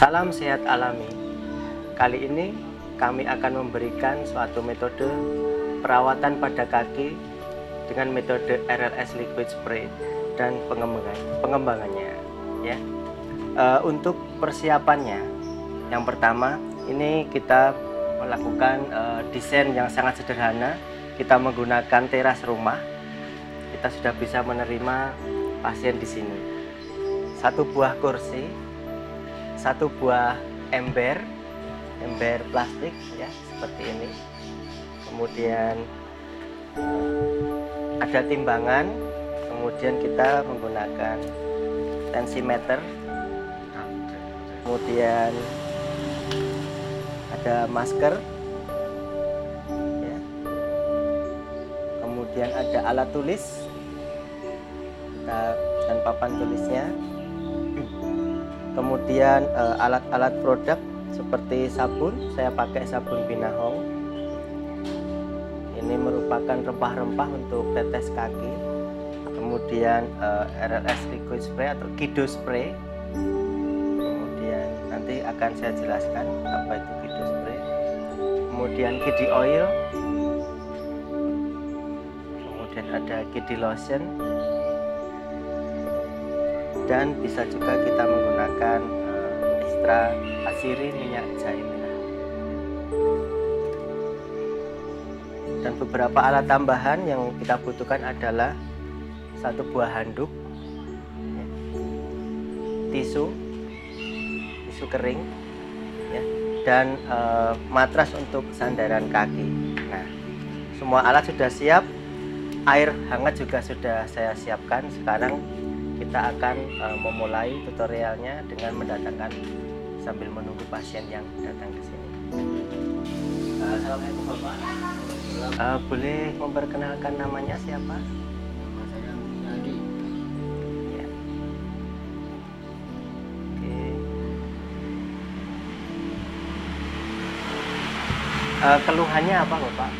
Salam sehat alami. Kali ini kami akan memberikan suatu metode perawatan pada kaki dengan metode RLS liquid spray dan pengembangan pengembangannya ya. E, untuk persiapannya yang pertama ini kita melakukan e, desain yang sangat sederhana. Kita menggunakan teras rumah. Kita sudah bisa menerima pasien di sini. Satu buah kursi, satu buah ember, ember plastik ya seperti ini. Kemudian ada timbangan, kemudian kita menggunakan tensimeter, kemudian ada masker, ya. kemudian ada alat tulis dan papan tulisnya, kemudian eh, alat-alat produk seperti sabun, saya pakai sabun Binahong. Ini merupakan rempah-rempah untuk tetes kaki. Kemudian eh, RLS liquid spray atau Kido spray. Kemudian nanti akan saya jelaskan apa itu Kido spray. Kemudian Kidi oil. Kemudian ada Kidi lotion. Dan bisa juga kita menggunakan uh, ekstra asiri minyak jahe. Dan beberapa alat tambahan yang kita butuhkan adalah satu buah handuk, ya, tisu, tisu kering, ya, dan e, matras untuk sandaran kaki. Nah, semua alat sudah siap, air hangat juga sudah saya siapkan. Sekarang kita akan e, memulai tutorialnya dengan mendatangkan sambil menunggu pasien yang datang ke sini. Assalamualaikum Bapak. Uh, boleh memperkenalkan namanya siapa? Nama saya Yadi. Ya. Oke. Uh, keluhannya apa Bapak?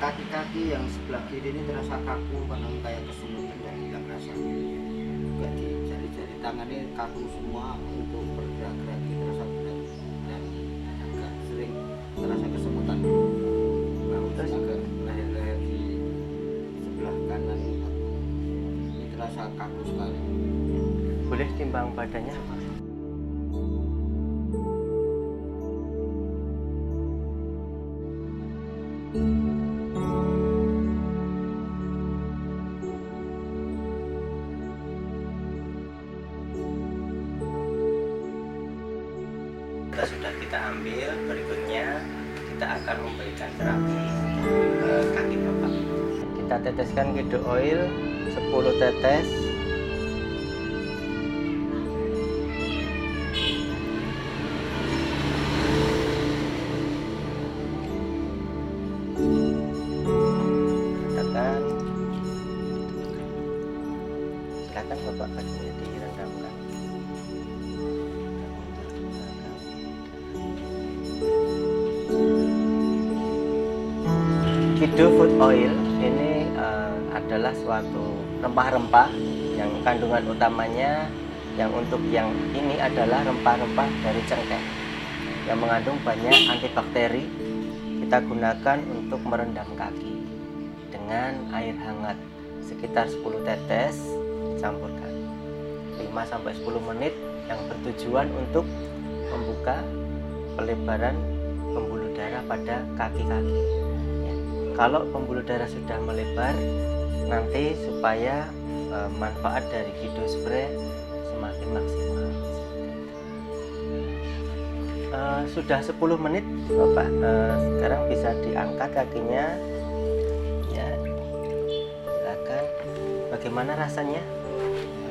Kaki-kaki yang sebelah kiri ini terasa kaku karena kayak kesemutan dan hilang rasanya. Juga di jari-jari tangan ini kaku semua untuk bergerak-gerak terasa berat dan agak sering terasa kesemutan. Terus agak leher-leher di sebelah kanan ini, terasa kaku sekali. Boleh timbang badannya? Kita teteskan kido oil 10 tetes. Katakan. Silakan bapak kakinya direndamkan. Kido food oil suatu rempah-rempah yang kandungan utamanya yang untuk yang ini adalah rempah-rempah dari cengkeh yang mengandung banyak antibakteri kita gunakan untuk merendam kaki dengan air hangat sekitar 10 tetes campurkan 5 sampai 10 menit yang bertujuan untuk membuka pelebaran pembuluh darah pada kaki-kaki ya. kalau pembuluh darah sudah melebar nanti supaya e, manfaat dari Kido Spray semakin maksimal. E, sudah 10 menit Bapak. E, sekarang bisa diangkat kakinya. Ya. Silakan. Bagaimana rasanya?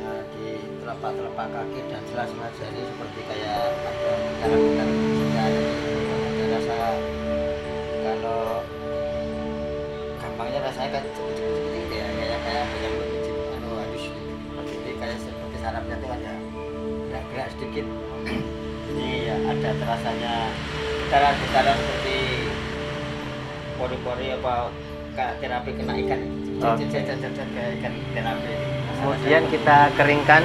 Nah, di telapak-telapak kaki dan sela-sela jari seperti kayak ada kecilnya ada ada rasa kalau gampangnya rasanya kan sarapnya tuh ada gerak-gerak sedikit. Ini ya ada terasanya cara-cara seperti pori-pori apa kayak terapi kena ikan. Kayak ikan terapi. Kemudian kita keringkan.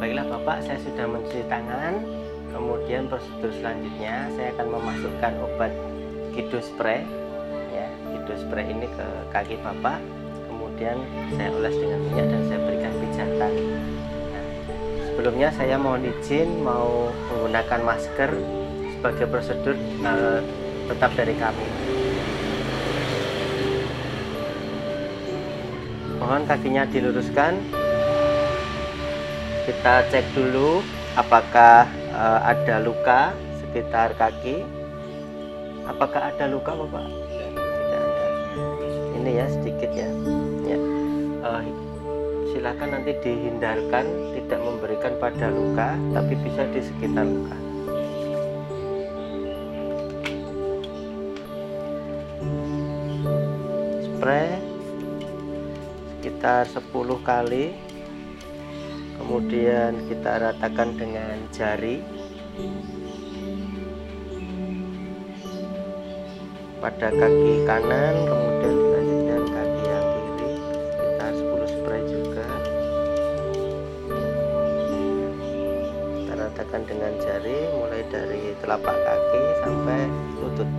Baiklah bapak saya sudah mencuci tangan. Kemudian prosedur selanjutnya saya akan memasukkan obat kidus spray kido spray ini ke kaki Bapak kemudian saya oles dengan minyak dan saya berikan pijatan. Nah, sebelumnya saya mohon izin mau menggunakan masker sebagai prosedur uh, tetap dari kami. Mohon kakinya diluruskan. Kita cek dulu apakah uh, ada luka sekitar kaki. Apakah ada luka bapak ini ya sedikit ya. Ya. Uh, silakan nanti dihindarkan tidak memberikan pada luka tapi bisa di sekitar luka. Spray sekitar 10 kali. Kemudian kita ratakan dengan jari. Pada kaki kanan kemudian dengan jari mulai dari telapak kaki sampai lutut.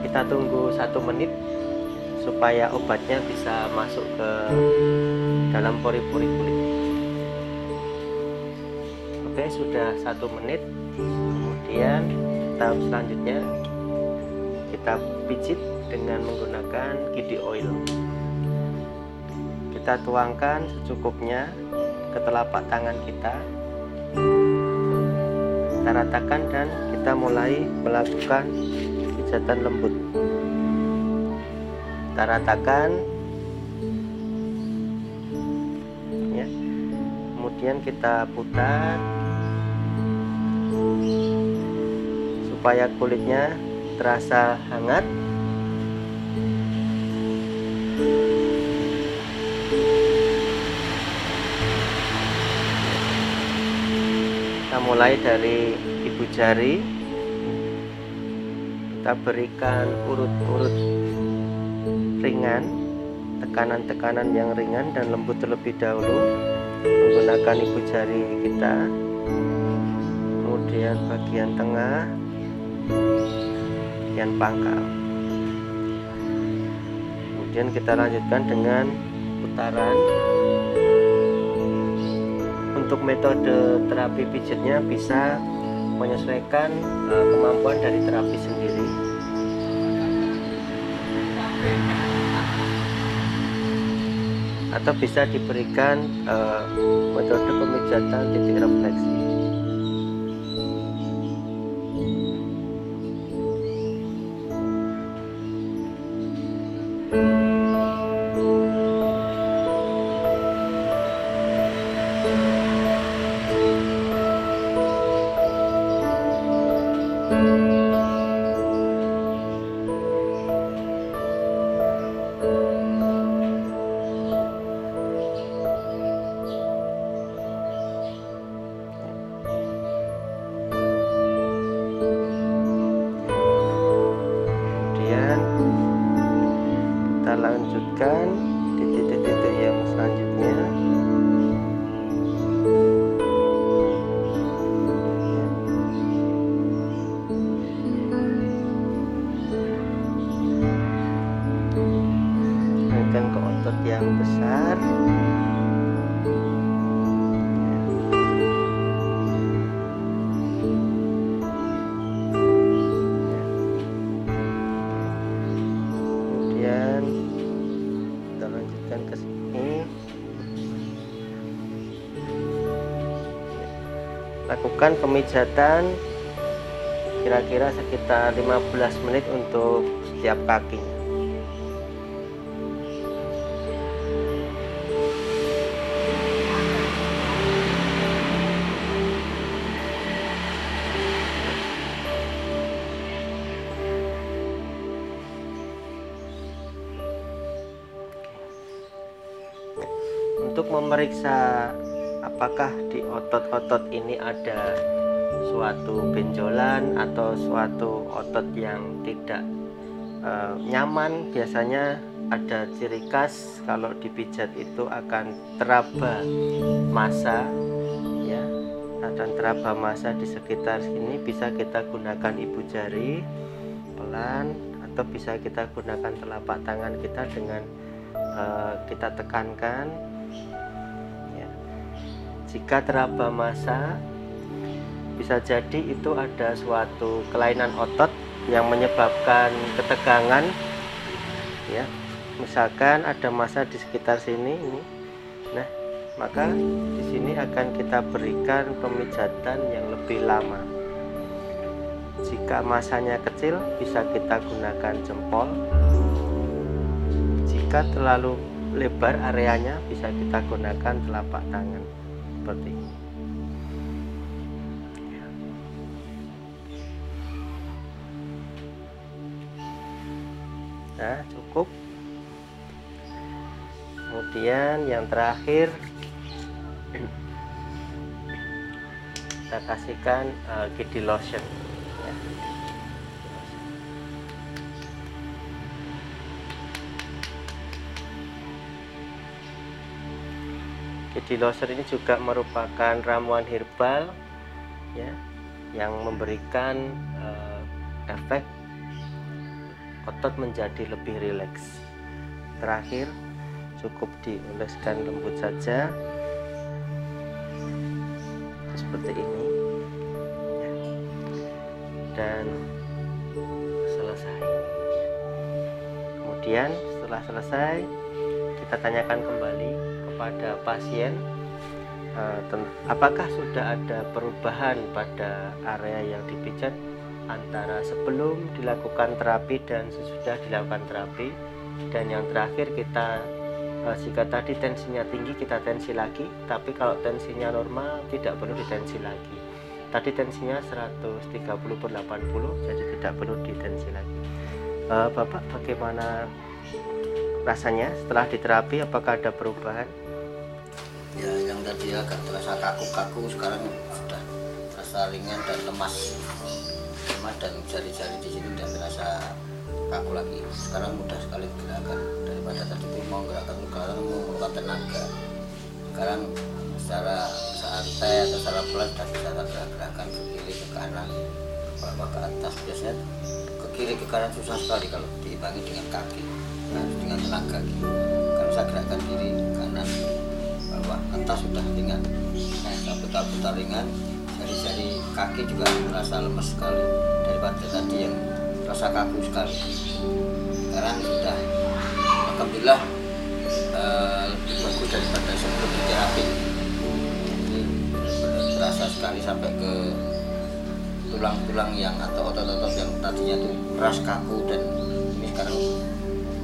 Kita tunggu satu menit supaya obatnya bisa masuk ke dalam pori-pori kulit. Oke sudah satu menit. Kemudian tahap selanjutnya kita pijit dengan menggunakan kidi oil kita tuangkan secukupnya ke telapak tangan kita. Kita ratakan dan kita mulai melakukan pijatan lembut. Kita ratakan. Ya. Kemudian kita putar supaya kulitnya terasa hangat mulai dari ibu jari. Kita berikan urut-urut ringan tekanan-tekanan yang ringan dan lembut terlebih dahulu. Menggunakan ibu jari kita. Kemudian bagian tengah bagian pangkal. Kemudian kita lanjutkan dengan putaran untuk metode terapi pijatnya bisa menyesuaikan uh, kemampuan dari terapi sendiri. Atau bisa diberikan uh, metode pemijatan titik refleksi. lanjutkan di Can. Lakukan pemijatan kira-kira sekitar 15 menit untuk setiap kakinya untuk memeriksa apakah di otot-otot ini ada suatu benjolan atau suatu otot yang tidak uh, nyaman? Biasanya ada ciri khas kalau dipijat itu akan teraba masa ya. Akan teraba masa di sekitar sini. Bisa kita gunakan ibu jari pelan atau bisa kita gunakan telapak tangan kita dengan uh, kita tekankan. Jika teraba masa bisa jadi itu ada suatu kelainan otot yang menyebabkan ketegangan ya. Misalkan ada masa di sekitar sini ini. Nah maka di sini akan kita berikan pemijatan yang lebih lama. Jika masanya kecil bisa kita gunakan jempol. Jika terlalu lebar areanya bisa kita gunakan telapak tangan seperti ini. Nah cukup. Kemudian yang terakhir kita kasihkan uh, kiddy lotion Kiddy lotion ini juga merupakan ramuan herbal ya yang memberikan uh, efek otot menjadi lebih rileks. Terakhir cukup dioleskan lembut saja. Seperti ini ya. dan selesai. Kemudian setelah selesai kita tanyakan kembali kepada pasien uh, apakah sudah ada perubahan pada area yang dipijat antara sebelum dilakukan terapi dan sesudah dilakukan terapi? Dan yang terakhir kita uh, jika tadi tensinya tinggi kita tensi lagi tapi kalau tensinya normal tidak perlu ditensi lagi. Tadi tensinya 130 per 80 jadi tidak perlu ditensi lagi. Uh, Bapak bagaimana rasanya setelah diterapi? Apakah ada perubahan ya yang tadi agak terasa kaku-kaku sekarang sudah terasa ringan dan lemas. Lemas dan jari-jari di sini sudah terasa kaku lagi. Sekarang mudah sekali gerakan daripada tadi pun mau gerakan sekarang memerlukan tenaga. Sekarang secara santai atau secara pelan dan bisa gerak-gerakan ke kiri ke kanan ke bawah ke atas. Biasanya ke kiri ke kanan susah sekali kalau diimbangi dengan kaki harus dengan tenaga gitu kalau saya gerakan kiri kanan atas sudah ringan. Nah putar-putar ringan jari-jari kaki juga merasa lemes sekali daripada tadi yang rasa kaku sekali. Sekarang sudah alhamdulillah uh, lebih bagus daripada sebelum terapi ini terasa sekali sampai ke tulang-tulang yang atau otot-otot yang tadinya itu keras kaku dan ini sekarang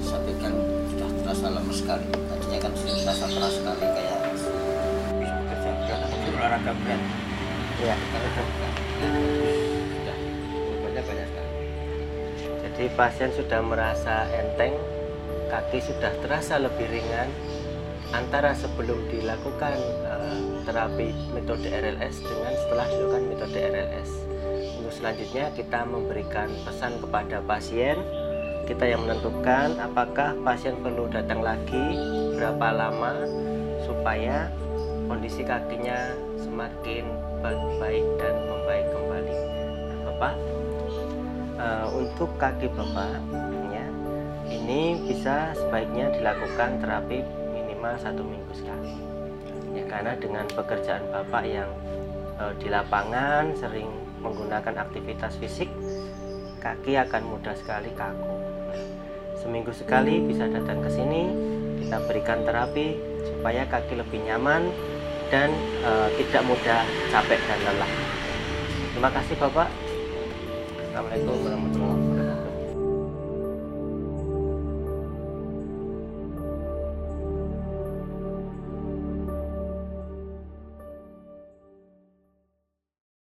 sampai kan sudah terasa lemes sekali. Tadinya kan terasa keras sekali kayak berat olahraga berat ya sudah. Banyak banyak sekali. Jadi pasien sudah merasa enteng kaki sudah terasa lebih ringan antara sebelum dilakukan uh, terapi metode RLS dengan setelah dilakukan metode RLS untuk selanjutnya kita memberikan pesan kepada pasien. Kita yang menentukan apakah pasien perlu datang lagi berapa lama supaya kondisi kakinya semakin baik dan membaik kembali. Nah, Bapak uh, untuk kaki Bapak ya ini bisa sebaiknya dilakukan terapi minimal satu minggu sekali. Ya karena dengan pekerjaan Bapak yang uh, di lapangan sering menggunakan aktivitas fisik kaki akan mudah sekali kaku. Seminggu sekali bisa datang ke sini kita berikan terapi supaya kaki lebih nyaman dan uh, tidak mudah capek dan lelah. Terima kasih Bapak. Assalamualaikum warahmatullahi wabarakatuh